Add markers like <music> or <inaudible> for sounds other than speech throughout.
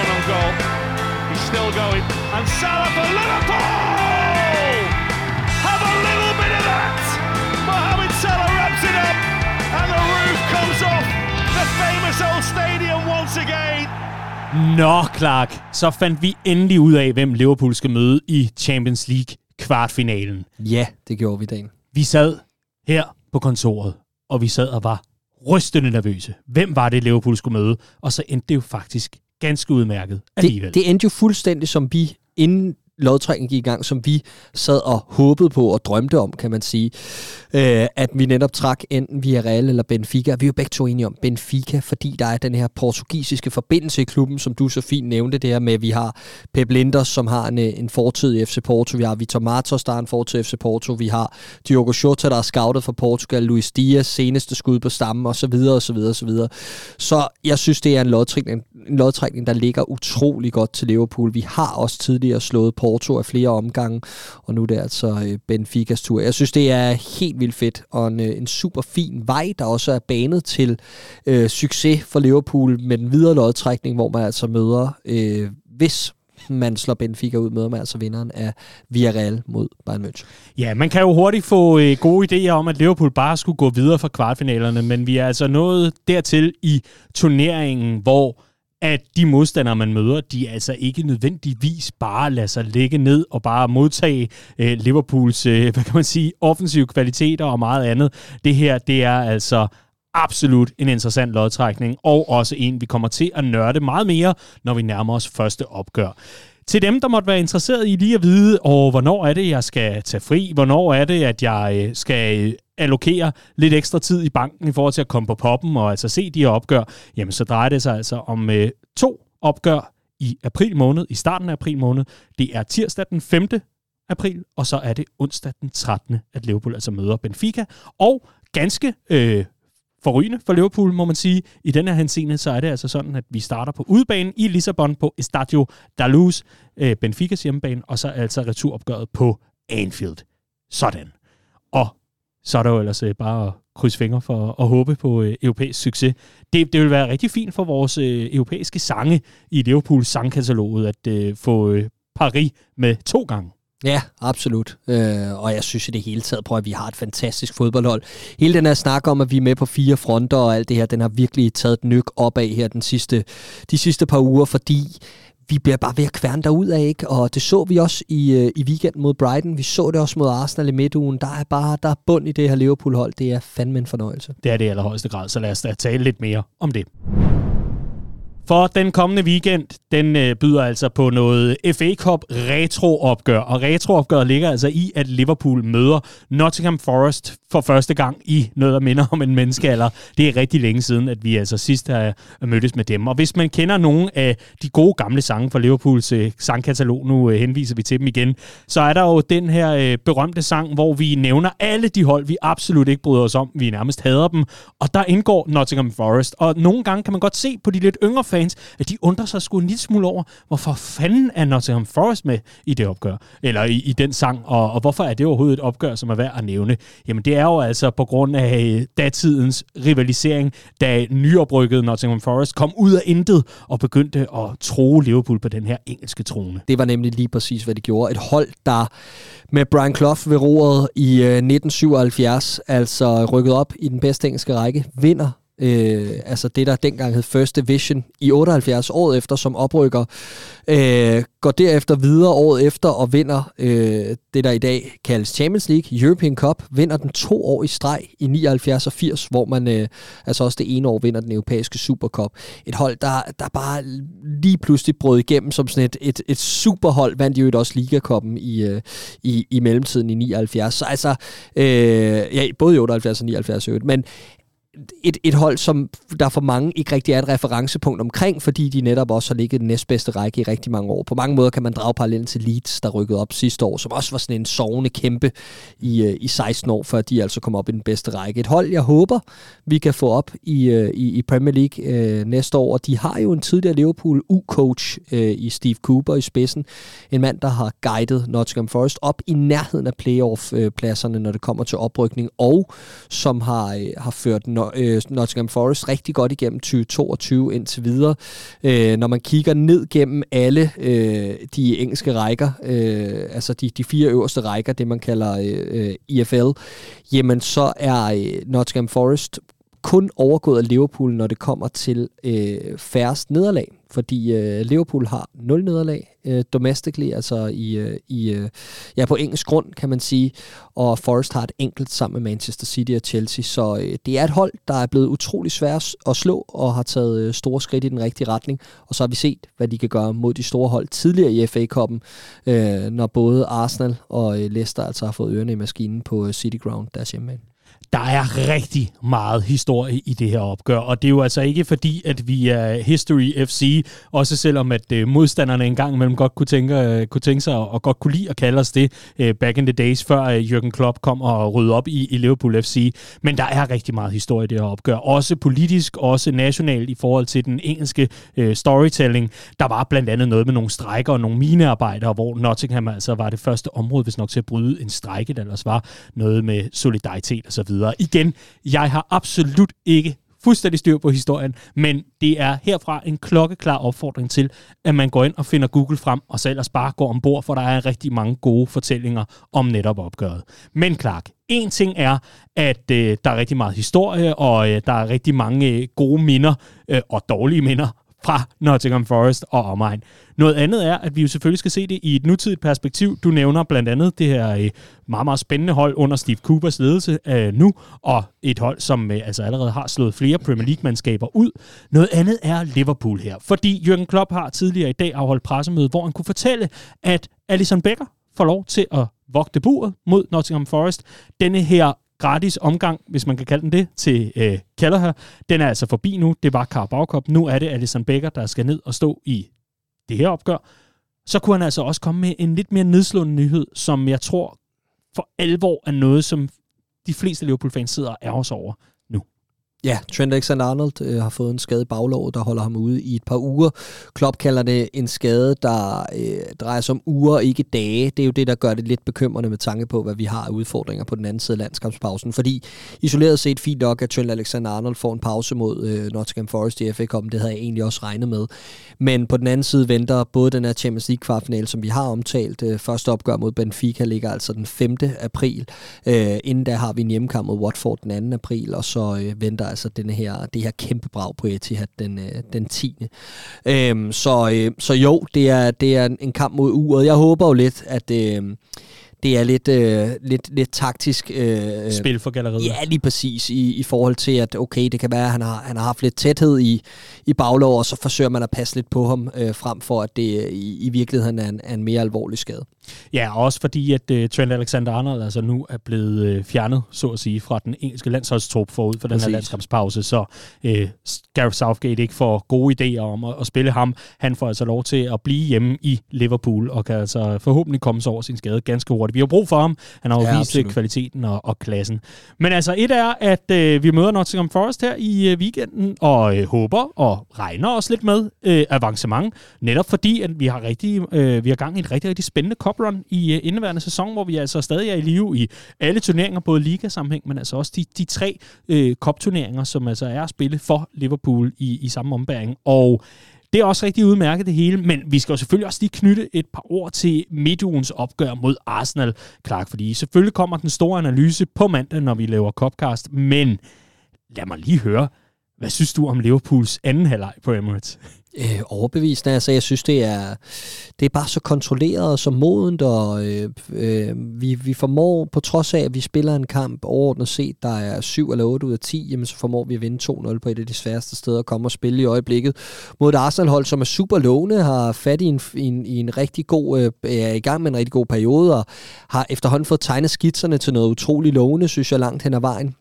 run on goal. He's still going. And Salah for Liverpool! Have a little bit of that! Mohamed Salah wraps it up and the roof comes off the famous old stadium once again. Nå, Clark, så fandt vi endelig ud af, hvem Liverpool skal møde i Champions League kvartfinalen. Ja, det gjorde vi, Dan. Vi sad her på kontoret, og vi sad og var rystende nervøse. Hvem var det, Liverpool skulle møde? Og så endte det jo faktisk ganske udmærket alligevel. Det, det endte jo fuldstændig, som vi inden lodtrækningen gik i gang, som vi sad og håbede på og drømte om, kan man sige. Øh, at vi netop trak enten Villarreal eller Benfica. Vi er jo begge to enige om Benfica, fordi der er den her portugisiske forbindelse i klubben, som du så fint nævnte, det her med, at vi har Pep Linders, som har en, øh, en fortid i FC Porto, vi har Vitor Matos, der har en fortid i FC Porto, vi har Diogo Jota, der er scoutet for Portugal, Luis Diaz, seneste skud på stammen, og så videre, og så videre, og så videre. Så jeg synes, det er en lodtrækning, en lodtrækning, der ligger utrolig godt til Liverpool. Vi har også tidligere slået Porto Porto af flere omgange, og nu er det altså øh, Benficas tur. Jeg synes, det er helt vildt fedt, og en, øh, en super fin vej, der også er banet til øh, succes for Liverpool med den videre lodtrækning, hvor man altså møder, øh, hvis man slår Benfica ud, møder man altså vinderen af Villarreal mod Bayern München. Ja, man kan jo hurtigt få øh, gode idéer om, at Liverpool bare skulle gå videre fra kvartfinalerne, men vi er altså nået dertil i turneringen, hvor at de modstandere, man møder, de altså ikke nødvendigvis bare lader sig ligge ned og bare modtage øh, Liverpools, øh, hvad kan man sige, offensive kvaliteter og meget andet. Det her, det er altså absolut en interessant lodtrækning, og også en, vi kommer til at nørde meget mere, når vi nærmer os første opgør. Til dem, der måtte være interesseret i lige at vide, og hvornår er det, jeg skal tage fri, hvornår er det, at jeg øh, skal øh, allokere lidt ekstra tid i banken i forhold til at komme på poppen og altså se de her opgør, jamen så drejer det sig altså om øh, to opgør i april måned, i starten af april måned. Det er tirsdag den 5. april, og så er det onsdag den 13. at Liverpool altså møder Benfica. Og ganske øh, forrygende for Liverpool, må man sige. I den her henseende, så er det altså sådan, at vi starter på udbanen i Lissabon på Estadio da Luz, øh, Benficas hjemmebane, og så altså returopgøret på Anfield. Sådan. Og så er der jo ellers øh, bare at krydse fingre for at håbe på øh, europæisk succes. Det, det vil være rigtig fint for vores øh, europæiske sange i Liverpools sangkataloget at øh, få øh, Paris med to gange. Ja, absolut. Øh, og jeg synes i det hele taget, på, at vi har et fantastisk fodboldhold. Hele den her snak om, at vi er med på fire fronter og alt det her, den har virkelig taget et nyk af her den sidste, de sidste par uger, fordi vi bliver bare ved at kværne derud af, ikke? Og det så vi også i, øh, i weekenden mod Brighton. Vi så det også mod Arsenal i midtugen. Der er bare der er bund i det her Liverpool-hold. Det er fandme en fornøjelse. Det er det i allerhøjeste grad, så lad os da tale lidt mere om det. For den kommende weekend, den øh, byder altså på noget FA Cup retroopgør. Og retroopgøret ligger altså i, at Liverpool møder Nottingham Forest for første gang i noget, der minder om en menneskealder. Det er rigtig længe siden, at vi altså sidst har mødtes med dem. Og hvis man kender nogle af de gode gamle sange fra Liverpools øh, sangkatalog, nu øh, henviser vi til dem igen, så er der jo den her øh, berømte sang, hvor vi nævner alle de hold, vi absolut ikke bryder os om. Vi nærmest hader dem. Og der indgår Nottingham Forest. Og nogle gange kan man godt se på de lidt yngre fans, fans, at de undrer sig sgu en lille smule over, hvorfor fanden er Nottingham Forest med i det opgør, eller i, i den sang, og, og hvorfor er det overhovedet et opgør, som er værd at nævne? Jamen det er jo altså på grund af øh, datidens rivalisering, da nyoprykket Nottingham Forest kom ud af intet og begyndte at tro Liverpool på den her engelske trone. Det var nemlig lige præcis, hvad de gjorde. Et hold, der med Brian Clough ved roret i øh, 1977, altså rykket op i den bedste engelske række, vinder øh, altså det, der dengang hed First Division, i 78 år efter som oprykker, øh, går derefter videre året efter og vinder øh, det, der i dag kaldes Champions League, European Cup, vinder den to år i streg i 79 og 80, hvor man øh, altså også det ene år vinder den europæiske Supercup. Et hold, der, der bare lige pludselig brød igennem som sådan et, et, et superhold, vandt jo også Ligakoppen i, øh, i, i mellemtiden i 79. Så altså, øh, ja, både i 78 og 79 men et, et hold, som der for mange ikke rigtig er et referencepunkt omkring, fordi de netop også har ligget den næstbedste række i rigtig mange år. På mange måder kan man drage parallellen til Leeds, der rykkede op sidste år, som også var sådan en sovende kæmpe i, øh, i 16 år, før de altså kom op i den bedste række. Et hold, jeg håber, vi kan få op i, øh, i, i Premier League øh, næste år, og de har jo en tidligere Liverpool U-coach øh, i Steve Cooper i spidsen. En mand, der har guidet Nottingham Forest op i nærheden af playoff-pladserne, øh, når det kommer til oprykning, og som har, øh, har ført øh, Nottingham Forest rigtig godt igennem 2022 indtil videre. Øh, når man kigger ned gennem alle øh, de engelske rækker, øh, altså de, de fire øverste rækker, det man kalder øh, øh EFL, jamen så er øh, Nottingham Forest kun overgået af Liverpool, når det kommer til øh, færrest nederlag. Fordi øh, Liverpool har nul nederlag øh, domestically, altså i, øh, i øh, ja, på engelsk grund, kan man sige. Og Forest har et enkelt sammen med Manchester City og Chelsea. Så øh, det er et hold, der er blevet utrolig svært at slå og har taget øh, store skridt i den rigtige retning. Og så har vi set, hvad de kan gøre mod de store hold tidligere i FA-koppen, øh, når både Arsenal og øh, Leicester altså har fået ørerne i maskinen på øh, City Ground, deres hjemme der er rigtig meget historie i det her opgør, og det er jo altså ikke fordi, at vi er History FC, også selvom at øh, modstanderne engang imellem godt kunne tænke, øh, kunne tænke sig og godt kunne lide at kalde os det øh, back in the days, før Jürgen Klopp kom og rydde op i, i Liverpool FC. Men der er rigtig meget historie i det her opgør, også politisk, også nationalt i forhold til den engelske storytelling. Der var blandt andet noget med nogle strækker og nogle minearbejdere, hvor Nottingham altså var det første område, hvis nok til at bryde en strække, der ellers var noget med solidaritet og så videre. Igen, jeg har absolut ikke fuldstændig styr på historien, men det er herfra en klokkeklar opfordring til, at man går ind og finder Google frem, og så ellers bare går ombord, for der er rigtig mange gode fortællinger om netop opgøret. Men Clark, en ting er, at øh, der er rigtig meget historie, og øh, der er rigtig mange øh, gode minder, øh, og dårlige minder fra Nottingham Forest og omegn. Noget andet er, at vi jo selvfølgelig skal se det i et nutidigt perspektiv. Du nævner blandt andet det her øh, meget, meget spændende hold under Steve Coopers ledelse øh, nu, og et hold, som øh, altså allerede har slået flere Premier League-mandskaber ud. Noget andet er Liverpool her, fordi Jürgen Klopp har tidligere i dag afholdt pressemøde, hvor han kunne fortælle, at Alison Becker får lov til at vogte buret mod Nottingham Forest. Denne her gratis omgang, hvis man kan kalde den det, til øh, Kelleher. Den er altså forbi nu. Det var Carabao Cup. Nu er det Alison Becker, der skal ned og stå i det her opgør. Så kunne han altså også komme med en lidt mere nedslående nyhed, som jeg tror for alvor er noget, som de fleste Liverpool-fans sidder og ærger over. Ja, Trent Alexander-Arnold øh, har fået en skade i baglåret, der holder ham ude i et par uger. Klopp kalder det en skade, der øh, drejer sig om uger, ikke dage. Det er jo det, der gør det lidt bekymrende med tanke på, hvad vi har af udfordringer på den anden side af landskampspausen. Fordi isoleret set fint nok, at Trent Alexander-Arnold får en pause mod øh, Nottingham Forest i FA Cup. Det havde jeg egentlig også regnet med. Men på den anden side venter både den her Champions League kvartfinale, som vi har omtalt. Øh, første opgør mod Benfica ligger altså den 5. april. Øh, inden da har vi en hjemmekamp mod Watford den 2. april, og så øh, venter altså den her, det her kæmpe brag på Etihad den, øh, den 10. Øhm, så, øh, så jo, det er, det er en kamp mod uret. Jeg håber jo lidt, at... Øh, det er lidt, øh, lidt, lidt taktisk. Øh, Spil for galleriet. Ja, lige præcis. I, I forhold til, at okay, det kan være, at han har, han har haft lidt tæthed i, i baglov, og så forsøger man at passe lidt på ham, øh, frem for at det i, i virkeligheden er en, er en mere alvorlig skade. Ja, også fordi, at uh, Trent Alexander-Arnold altså nu er blevet uh, fjernet, så at sige, fra den engelske landsholdstrup forud for Præcis. den her landskampspause, så uh, Gareth Southgate ikke får gode idéer om at, at spille ham. Han får altså lov til at blive hjemme i Liverpool, og kan altså forhåbentlig komme sig over sin skade ganske hurtigt. Vi har brug for ham. Han har jo ja, vist absolut. kvaliteten og, og klassen. Men altså, et er, at uh, vi møder Nottingham Forest her i uh, weekenden, og uh, håber og regner os lidt med uh, avancement, netop fordi, at vi har, rigtig, uh, vi har gang i et rigtig, rigtig spændende cup run i øh, indeværende sæson, hvor vi altså stadig er i live i alle turneringer, både ligasammenhæng, men altså også de, de tre øh, cup-turneringer, som altså er at spille for Liverpool i, i samme ombæring. Og det er også rigtig udmærket det hele, men vi skal jo selvfølgelig også lige knytte et par ord til midtugens opgør mod Arsenal, Clark, fordi selvfølgelig kommer den store analyse på mandag, når vi laver Copcast, men lad mig lige høre, hvad synes du om Liverpools anden halvleg på Emirates? Øh, overbevisende. Altså, jeg synes, det er, det er bare så kontrolleret og så modent, og øh, øh, vi, vi formår, på trods af, at vi spiller en kamp overordnet set, der er 7 eller 8 ud af 10, jamen, så formår vi at vinde 2-0 på et af de sværeste steder at komme og spille i øjeblikket. Mod et Arsenal-hold, som er super lovende, har fat i en, i en, i en rigtig god, øh, er i gang med en rigtig god periode, og har efterhånden fået tegnet skitserne til noget utroligt lovende, synes jeg, langt hen ad vejen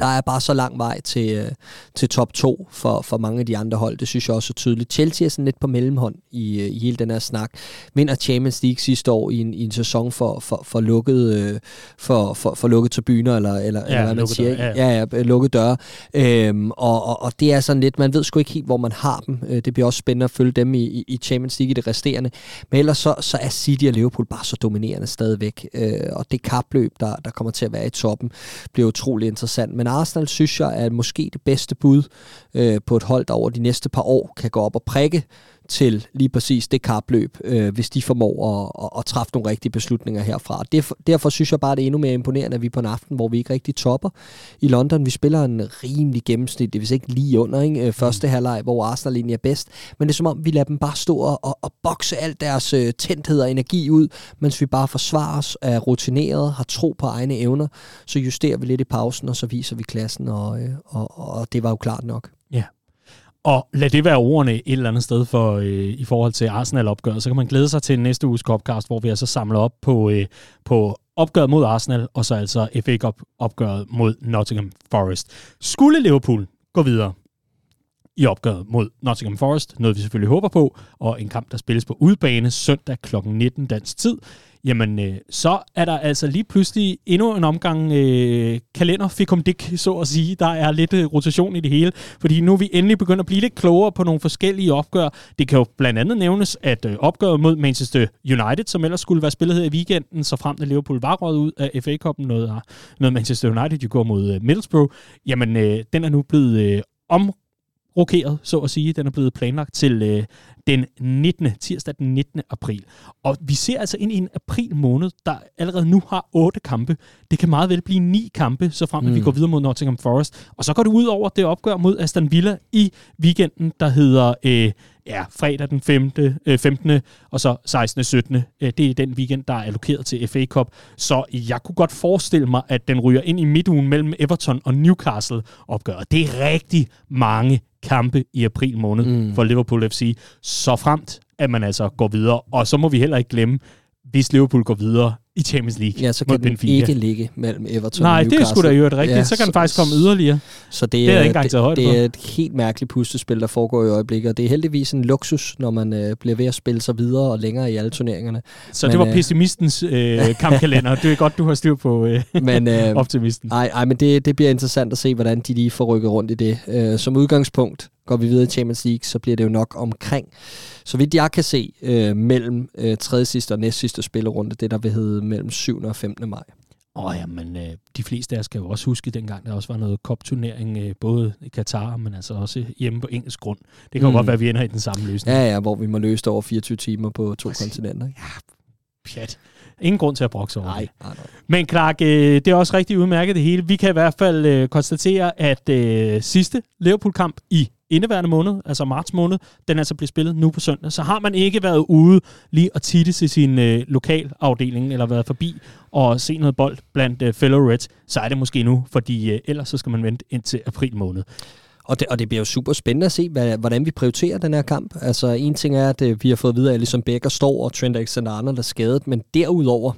der er bare så lang vej til, øh, til top 2 for, for mange af de andre hold. Det synes jeg også er tydeligt. Chelsea er sådan lidt på mellemhånd i, øh, i hele den her snak. Vinder Champions League sidste år i en, i en sæson for, for, for, lukket, øh, for, for, for lukket tribuner, eller, eller, ja, eller hvad man siger. Dør, ja. ja, ja, lukket døre. Øhm, og, og, og det er sådan lidt, man ved sgu ikke helt, hvor man har dem. Det bliver også spændende at følge dem i, i Champions League i det resterende. Men ellers så, så er City og Liverpool bare så dominerende stadigvæk. Øh, og det kapløb, der, der kommer til at være i toppen, bliver utrolig interessant. Men Arsenal synes jeg er måske det bedste bud øh, på et hold, der over de næste par år kan gå op og prikke til lige præcis det kapløb, øh, hvis de formår at, at, at træffe nogle rigtige beslutninger herfra. Derfor, derfor synes jeg bare, det er endnu mere imponerende, at vi på en aften, hvor vi ikke rigtig topper i London. Vi spiller en rimelig gennemsnit, det vil ikke lige under ikke? Øh, første mm. halvleg, hvor Arsenal egentlig er bedst. Men det er som om, vi lader dem bare stå og, og, og bokse alt deres øh, tændthed og energi ud, mens vi bare forsvarer os, er rutineret, har tro på egne evner. Så justerer vi lidt i pausen, og så viser vi klassen, og, øh, og, og det var jo klart nok. Og lad det være ordene et eller andet sted for øh, i forhold til Arsenal-opgøret. Så kan man glæde sig til næste uges Copcast, hvor vi altså samler op på, øh, på opgøret mod Arsenal, og så altså FA Cup-opgøret mod Nottingham Forest. Skulle Liverpool gå videre i opgøret mod Nottingham Forest, noget vi selvfølgelig håber på, og en kamp, der spilles på udbane søndag kl. 19 dansk tid, jamen øh, så er der altså lige pludselig endnu en omgang øh, kalender fikum dik, så at sige. Der er lidt øh, rotation i det hele, fordi nu er vi endelig begyndt at blive lidt klogere på nogle forskellige opgør. Det kan jo blandt andet nævnes, at øh, opgøret mod Manchester United, som ellers skulle være spillet her i weekenden, så frem til Liverpool var røget ud af FA-koppen, noget, øh, noget Manchester United jo går mod øh, Middlesbrough, jamen øh, den er nu blevet øh, om rokeret, så at sige. Den er blevet planlagt til øh, den 19. tirsdag den 19. april. Og vi ser altså ind i en april måned, der allerede nu har otte kampe. Det kan meget vel blive ni kampe, så frem at mm. vi går videre mod Nottingham Forest. Og så går det ud over det opgør mod Aston Villa i weekenden, der hedder øh, ja, fredag den 5., øh, 15. og så 16. og 17. Øh, det er den weekend, der er allokeret til FA Cup. Så jeg kunne godt forestille mig, at den ryger ind i midtugen mellem Everton og Newcastle opgøret. Det er rigtig mange kampe i april måned mm. for Liverpool FC, så fremt at man altså går videre. Og så må vi heller ikke glemme, hvis Liverpool går videre i Champions League Ja, så kan den Benfica. ikke ligge mellem Everton Nej, og Newcastle. det er sgu da jo et rigtigt. Ja, så kan så, den faktisk komme yderligere. Så det, det er, ikke det, det er et helt mærkeligt puslespil, der foregår i øjeblikket, og det er heldigvis en luksus, når man øh, bliver ved at spille sig videre og længere i alle turneringerne. Så men, det var øh, pessimistens øh, <laughs> kampkalender. det er godt, du har styr på øh, men, øh, optimisten. Ej, ej men det, det bliver interessant at se, hvordan de lige får rykket rundt i det. Øh, som udgangspunkt går vi videre i Champions League, så bliver det jo nok omkring, så vidt jeg kan se, øh, mellem øh, tredje sidste og næst sidste spillerunde, det der vil hedde mellem 7. og 15. maj. Åh oh, ja, men øh, de fleste af os kan jo også huske dengang, der også var noget kopturnering, øh, både i Katar, men altså også hjemme på engelsk grund. Det kan mm. godt være, at vi ender i den samme løsning. Ja, ja, hvor vi må løse det over 24 timer på to Præcis. kontinenter. Ikke? Ja, pjat. Ingen grund til at brokse over nej, nej, nej. Men Clark, øh, det er også rigtig udmærket det hele. Vi kan i hvert fald øh, konstatere, at øh, sidste Liverpool-kamp i indeværende måned, altså marts måned, den altså bliver spillet nu på søndag. Så har man ikke været ude lige at titte til sin øh, lokalafdeling, eller været forbi og se noget bold blandt øh, fellow Reds, så er det måske nu, fordi øh, ellers så skal man vente indtil april måned. Og det, og det bliver jo super spændende at se, hvad, hvordan vi prioriterer den her kamp. Altså en ting er, at øh, vi har fået videre, at ligesom Becker står, og Trent Alexander-Arnold er skadet, men derudover,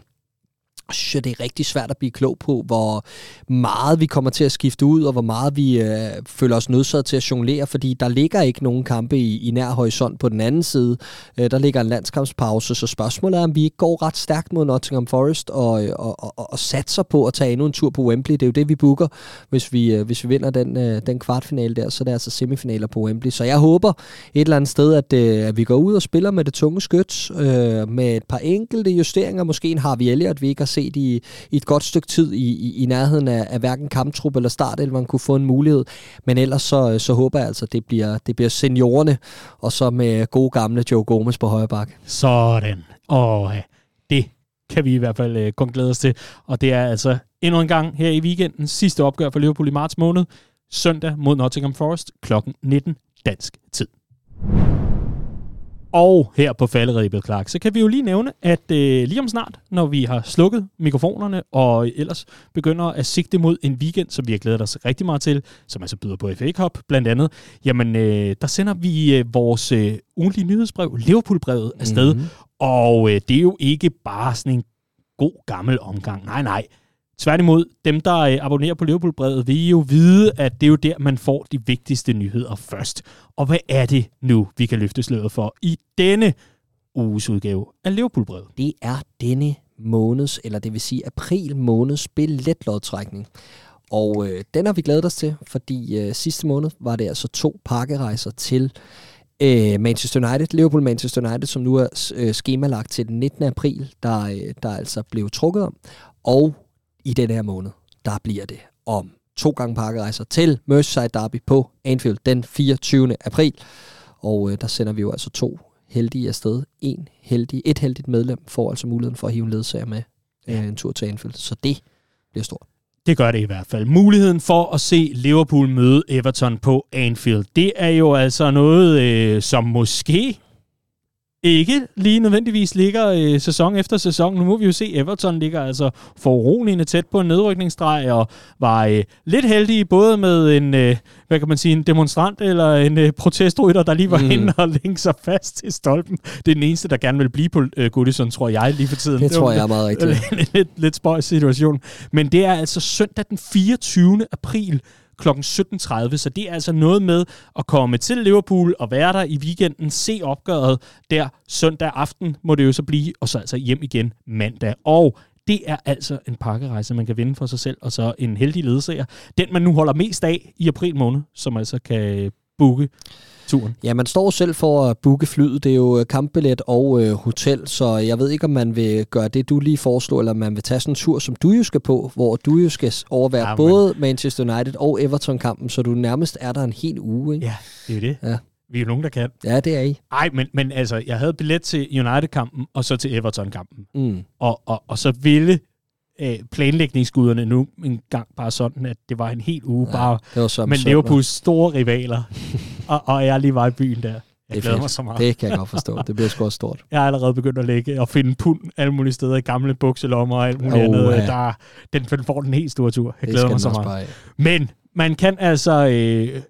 synes jeg, det er rigtig svært at blive klog på, hvor meget vi kommer til at skifte ud, og hvor meget vi øh, føler os nødsaget til at jonglere, fordi der ligger ikke nogen kampe i, i nær horisont på den anden side. Øh, der ligger en landskampspause, så spørgsmålet er, om vi ikke går ret stærkt mod Nottingham Forest og, øh, og, og, og satser på at tage endnu en tur på Wembley. Det er jo det, vi booker, hvis vi, øh, hvis vi vinder den, øh, den kvartfinale der, så det er altså semifinaler på Wembley. Så jeg håber et eller andet sted, at, øh, at vi går ud og spiller med det tunge skyt, øh, med et par enkelte justeringer. Måske en Harvey Elliott, vi ikke har set i, i et godt stykke tid i, i, i nærheden af, af hverken kamptrup eller start, eller man kunne få en mulighed. Men ellers så, øh, så håber jeg altså, at det bliver, det bliver seniorerne, og så med gode gamle Joe Gomez på højre bak. Sådan. Og øh, det kan vi i hvert fald øh, kun glæde os til. Og det er altså endnu en gang her i weekenden sidste opgør for Liverpool i marts måned. Søndag mod Nottingham Forest kl. 19 dansk tid. Og her på falderæbet, Clark, så kan vi jo lige nævne, at øh, lige om snart, når vi har slukket mikrofonerne, og ellers begynder at sigte mod en weekend, som vi har glædet os rigtig meget til, som altså byder på FA Cup blandt andet, jamen øh, der sender vi øh, vores øh, ugentlige nyhedsbrev, Liverpool-brevet, afsted. Mm-hmm. Og øh, det er jo ikke bare sådan en god gammel omgang. Nej, nej. Tværtimod, dem, der øh, abonnerer på Liverpool-brevet, vil jo vide, at det er jo der, man får de vigtigste nyheder først. Og hvad er det nu, vi kan løfte sløret for i denne uges udgave af Liverpool-brevet? Det er denne måneds, eller det vil sige april måneds billetlodtrækning. Og øh, den har vi glædet os til, fordi øh, sidste måned var det altså to pakkerejser til øh, Manchester United, Liverpool Manchester United, som nu er øh, skemalagt til den 19. april, der, øh, der altså blev trukket om. Og i den her måned, der bliver det om to gange pakkerejser til Merseyside Derby på Anfield den 24. april. Og øh, der sender vi jo altså to heldige afsted. En heldig, et heldigt medlem får altså muligheden for at hive en ledsager med øh, en tur til Anfield. Så det bliver stort. Det gør det i hvert fald. Muligheden for at se Liverpool møde Everton på Anfield, det er jo altså noget, øh, som måske ikke lige nødvendigvis ligger øh, sæson efter sæson. Nu må vi jo se, Everton ligger altså foruroligende tæt på en nedrykningsstreg, og var øh, lidt heldige både med en, øh, hvad kan man sige, en demonstrant eller en øh, protestrytter, der lige var mm. inde og længe sig fast til stolpen. Det er den eneste, der gerne vil blive på øh, Goodison, tror jeg, lige for tiden. Det, det tror jeg er meget rigtigt. lidt, <laughs> lidt, lidt spøjs situation. Men det er altså søndag den 24. april, kl. 17.30, så det er altså noget med at komme til Liverpool og være der i weekenden, se opgøret der søndag aften, må det jo så blive, og så altså hjem igen mandag. Og det er altså en pakkerejse, man kan vinde for sig selv, og så en heldig ledsager. Den, man nu holder mest af i april måned, som altså kan booke turen? Ja, man står selv for at booke flyet. Det er jo øh, kampbillet og øh, hotel, så jeg ved ikke, om man vil gøre det, du lige foreslår, eller om man vil tage sådan en tur, som du jo skal på, hvor du jo skal overvære ja, både Manchester United og Everton-kampen, så du nærmest er der en hel uge. Ikke? Ja, det er det. Ja. Vi er jo nogen, der kan. Ja, det er I. Nej, men, men altså, jeg havde billet til United-kampen, og så til Everton-kampen. Mm. Og, og, og så ville øh, planlægningsguderne nu en gang bare sådan, at det var en hel uge Ja, bare det var så men Liverpools store rivaler, og, og jeg lige var i byen der. Jeg Det glæder fedt. mig så meget. Det kan jeg godt forstå. Det bliver sgu også stort. <laughs> Jeg er allerede begyndt at lægge og finde pund alle mulige steder i gamle bukselommer og alt muligt Åh, andet. ja. Der, den, får den helt store tur. Jeg det glæder mig så meget. Men man kan altså øh,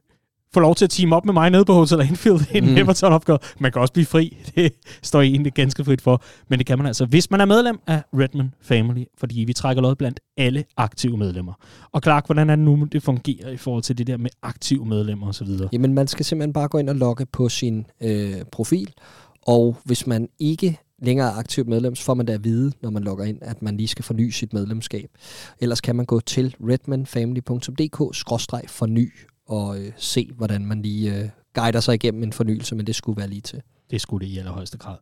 få lov til at team op med mig nede på Hotel Anfield i en Mm. Everton opgave. Man kan også blive fri. <laughs> Det står I egentlig ganske frit for. Men det kan man altså, hvis man er medlem af Redman Family, fordi vi trækker lod blandt alle aktive medlemmer. Og Clark, hvordan er det nu, det fungerer i forhold til det der med aktive medlemmer osv.? Jamen, man skal simpelthen bare gå ind og logge på sin øh, profil, og hvis man ikke længere er aktivt medlem, så får man da at vide, når man logger ind, at man lige skal forny sit medlemskab. Ellers kan man gå til redmanfamily.dk-forny og øh, se, hvordan man lige øh, guider sig igennem en fornyelse, men det skulle være lige til. Det skulle det i allerhøjeste grad.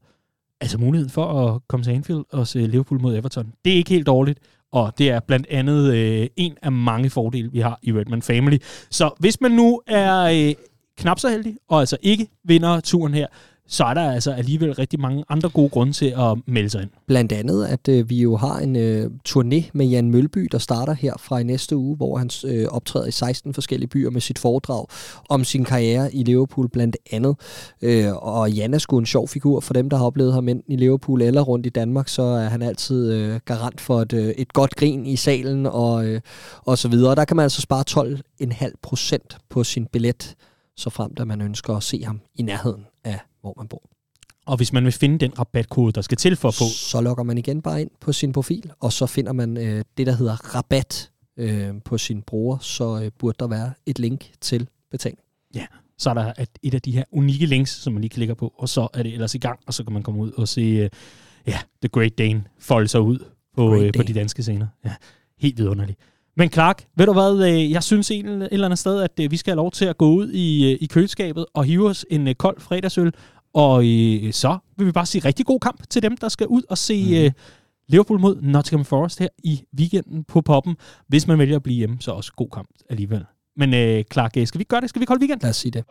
Altså muligheden for at komme til Anfield og se Liverpool mod Everton, det er ikke helt dårligt. Og det er blandt andet øh, en af mange fordele, vi har i Redman Family. Så hvis man nu er øh, knap så heldig, og altså ikke vinder turen her, så er der altså alligevel rigtig mange andre gode grunde til at melde sig ind. Blandt andet, at øh, vi jo har en øh, turné med Jan Mølby, der starter her fra i næste uge, hvor han øh, optræder i 16 forskellige byer med sit foredrag om sin karriere i Liverpool blandt andet. Øh, og Jan er sgu en sjov figur for dem, der har oplevet ham enten i Liverpool eller rundt i Danmark, så er han altid øh, garant for et, øh, et godt grin i salen og, øh, og så videre. Og der kan man altså spare 12,5 procent på sin billet, så frem at man ønsker at se ham i nærheden hvor man bor. Og hvis man vil finde den rabatkode, der skal til for at få, Så logger man igen bare ind på sin profil, og så finder man øh, det, der hedder rabat øh, på sin bruger, så øh, burde der være et link til betaling. så er der et, et af de her unikke links, som man lige klikker på, og så er det ellers i gang, og så kan man komme ud og se, øh, ja, The Great Dane folde sig ud på, øh, på de danske scener. Ja, helt vidunderligt. Men Clark, ved du hvad, øh, jeg synes en, et eller andet sted, at øh, vi skal have lov til at gå ud i, øh, i køleskabet og hive os en kold fredagsøl, og øh, så vil vi bare sige rigtig god kamp til dem, der skal ud og se øh, Liverpool mod Nottingham Forest her i weekenden på poppen. Hvis man vælger at blive hjemme, så også god kamp alligevel. Men øh, Clark, skal vi gøre det? Skal vi ikke holde weekend? Lad os sige det.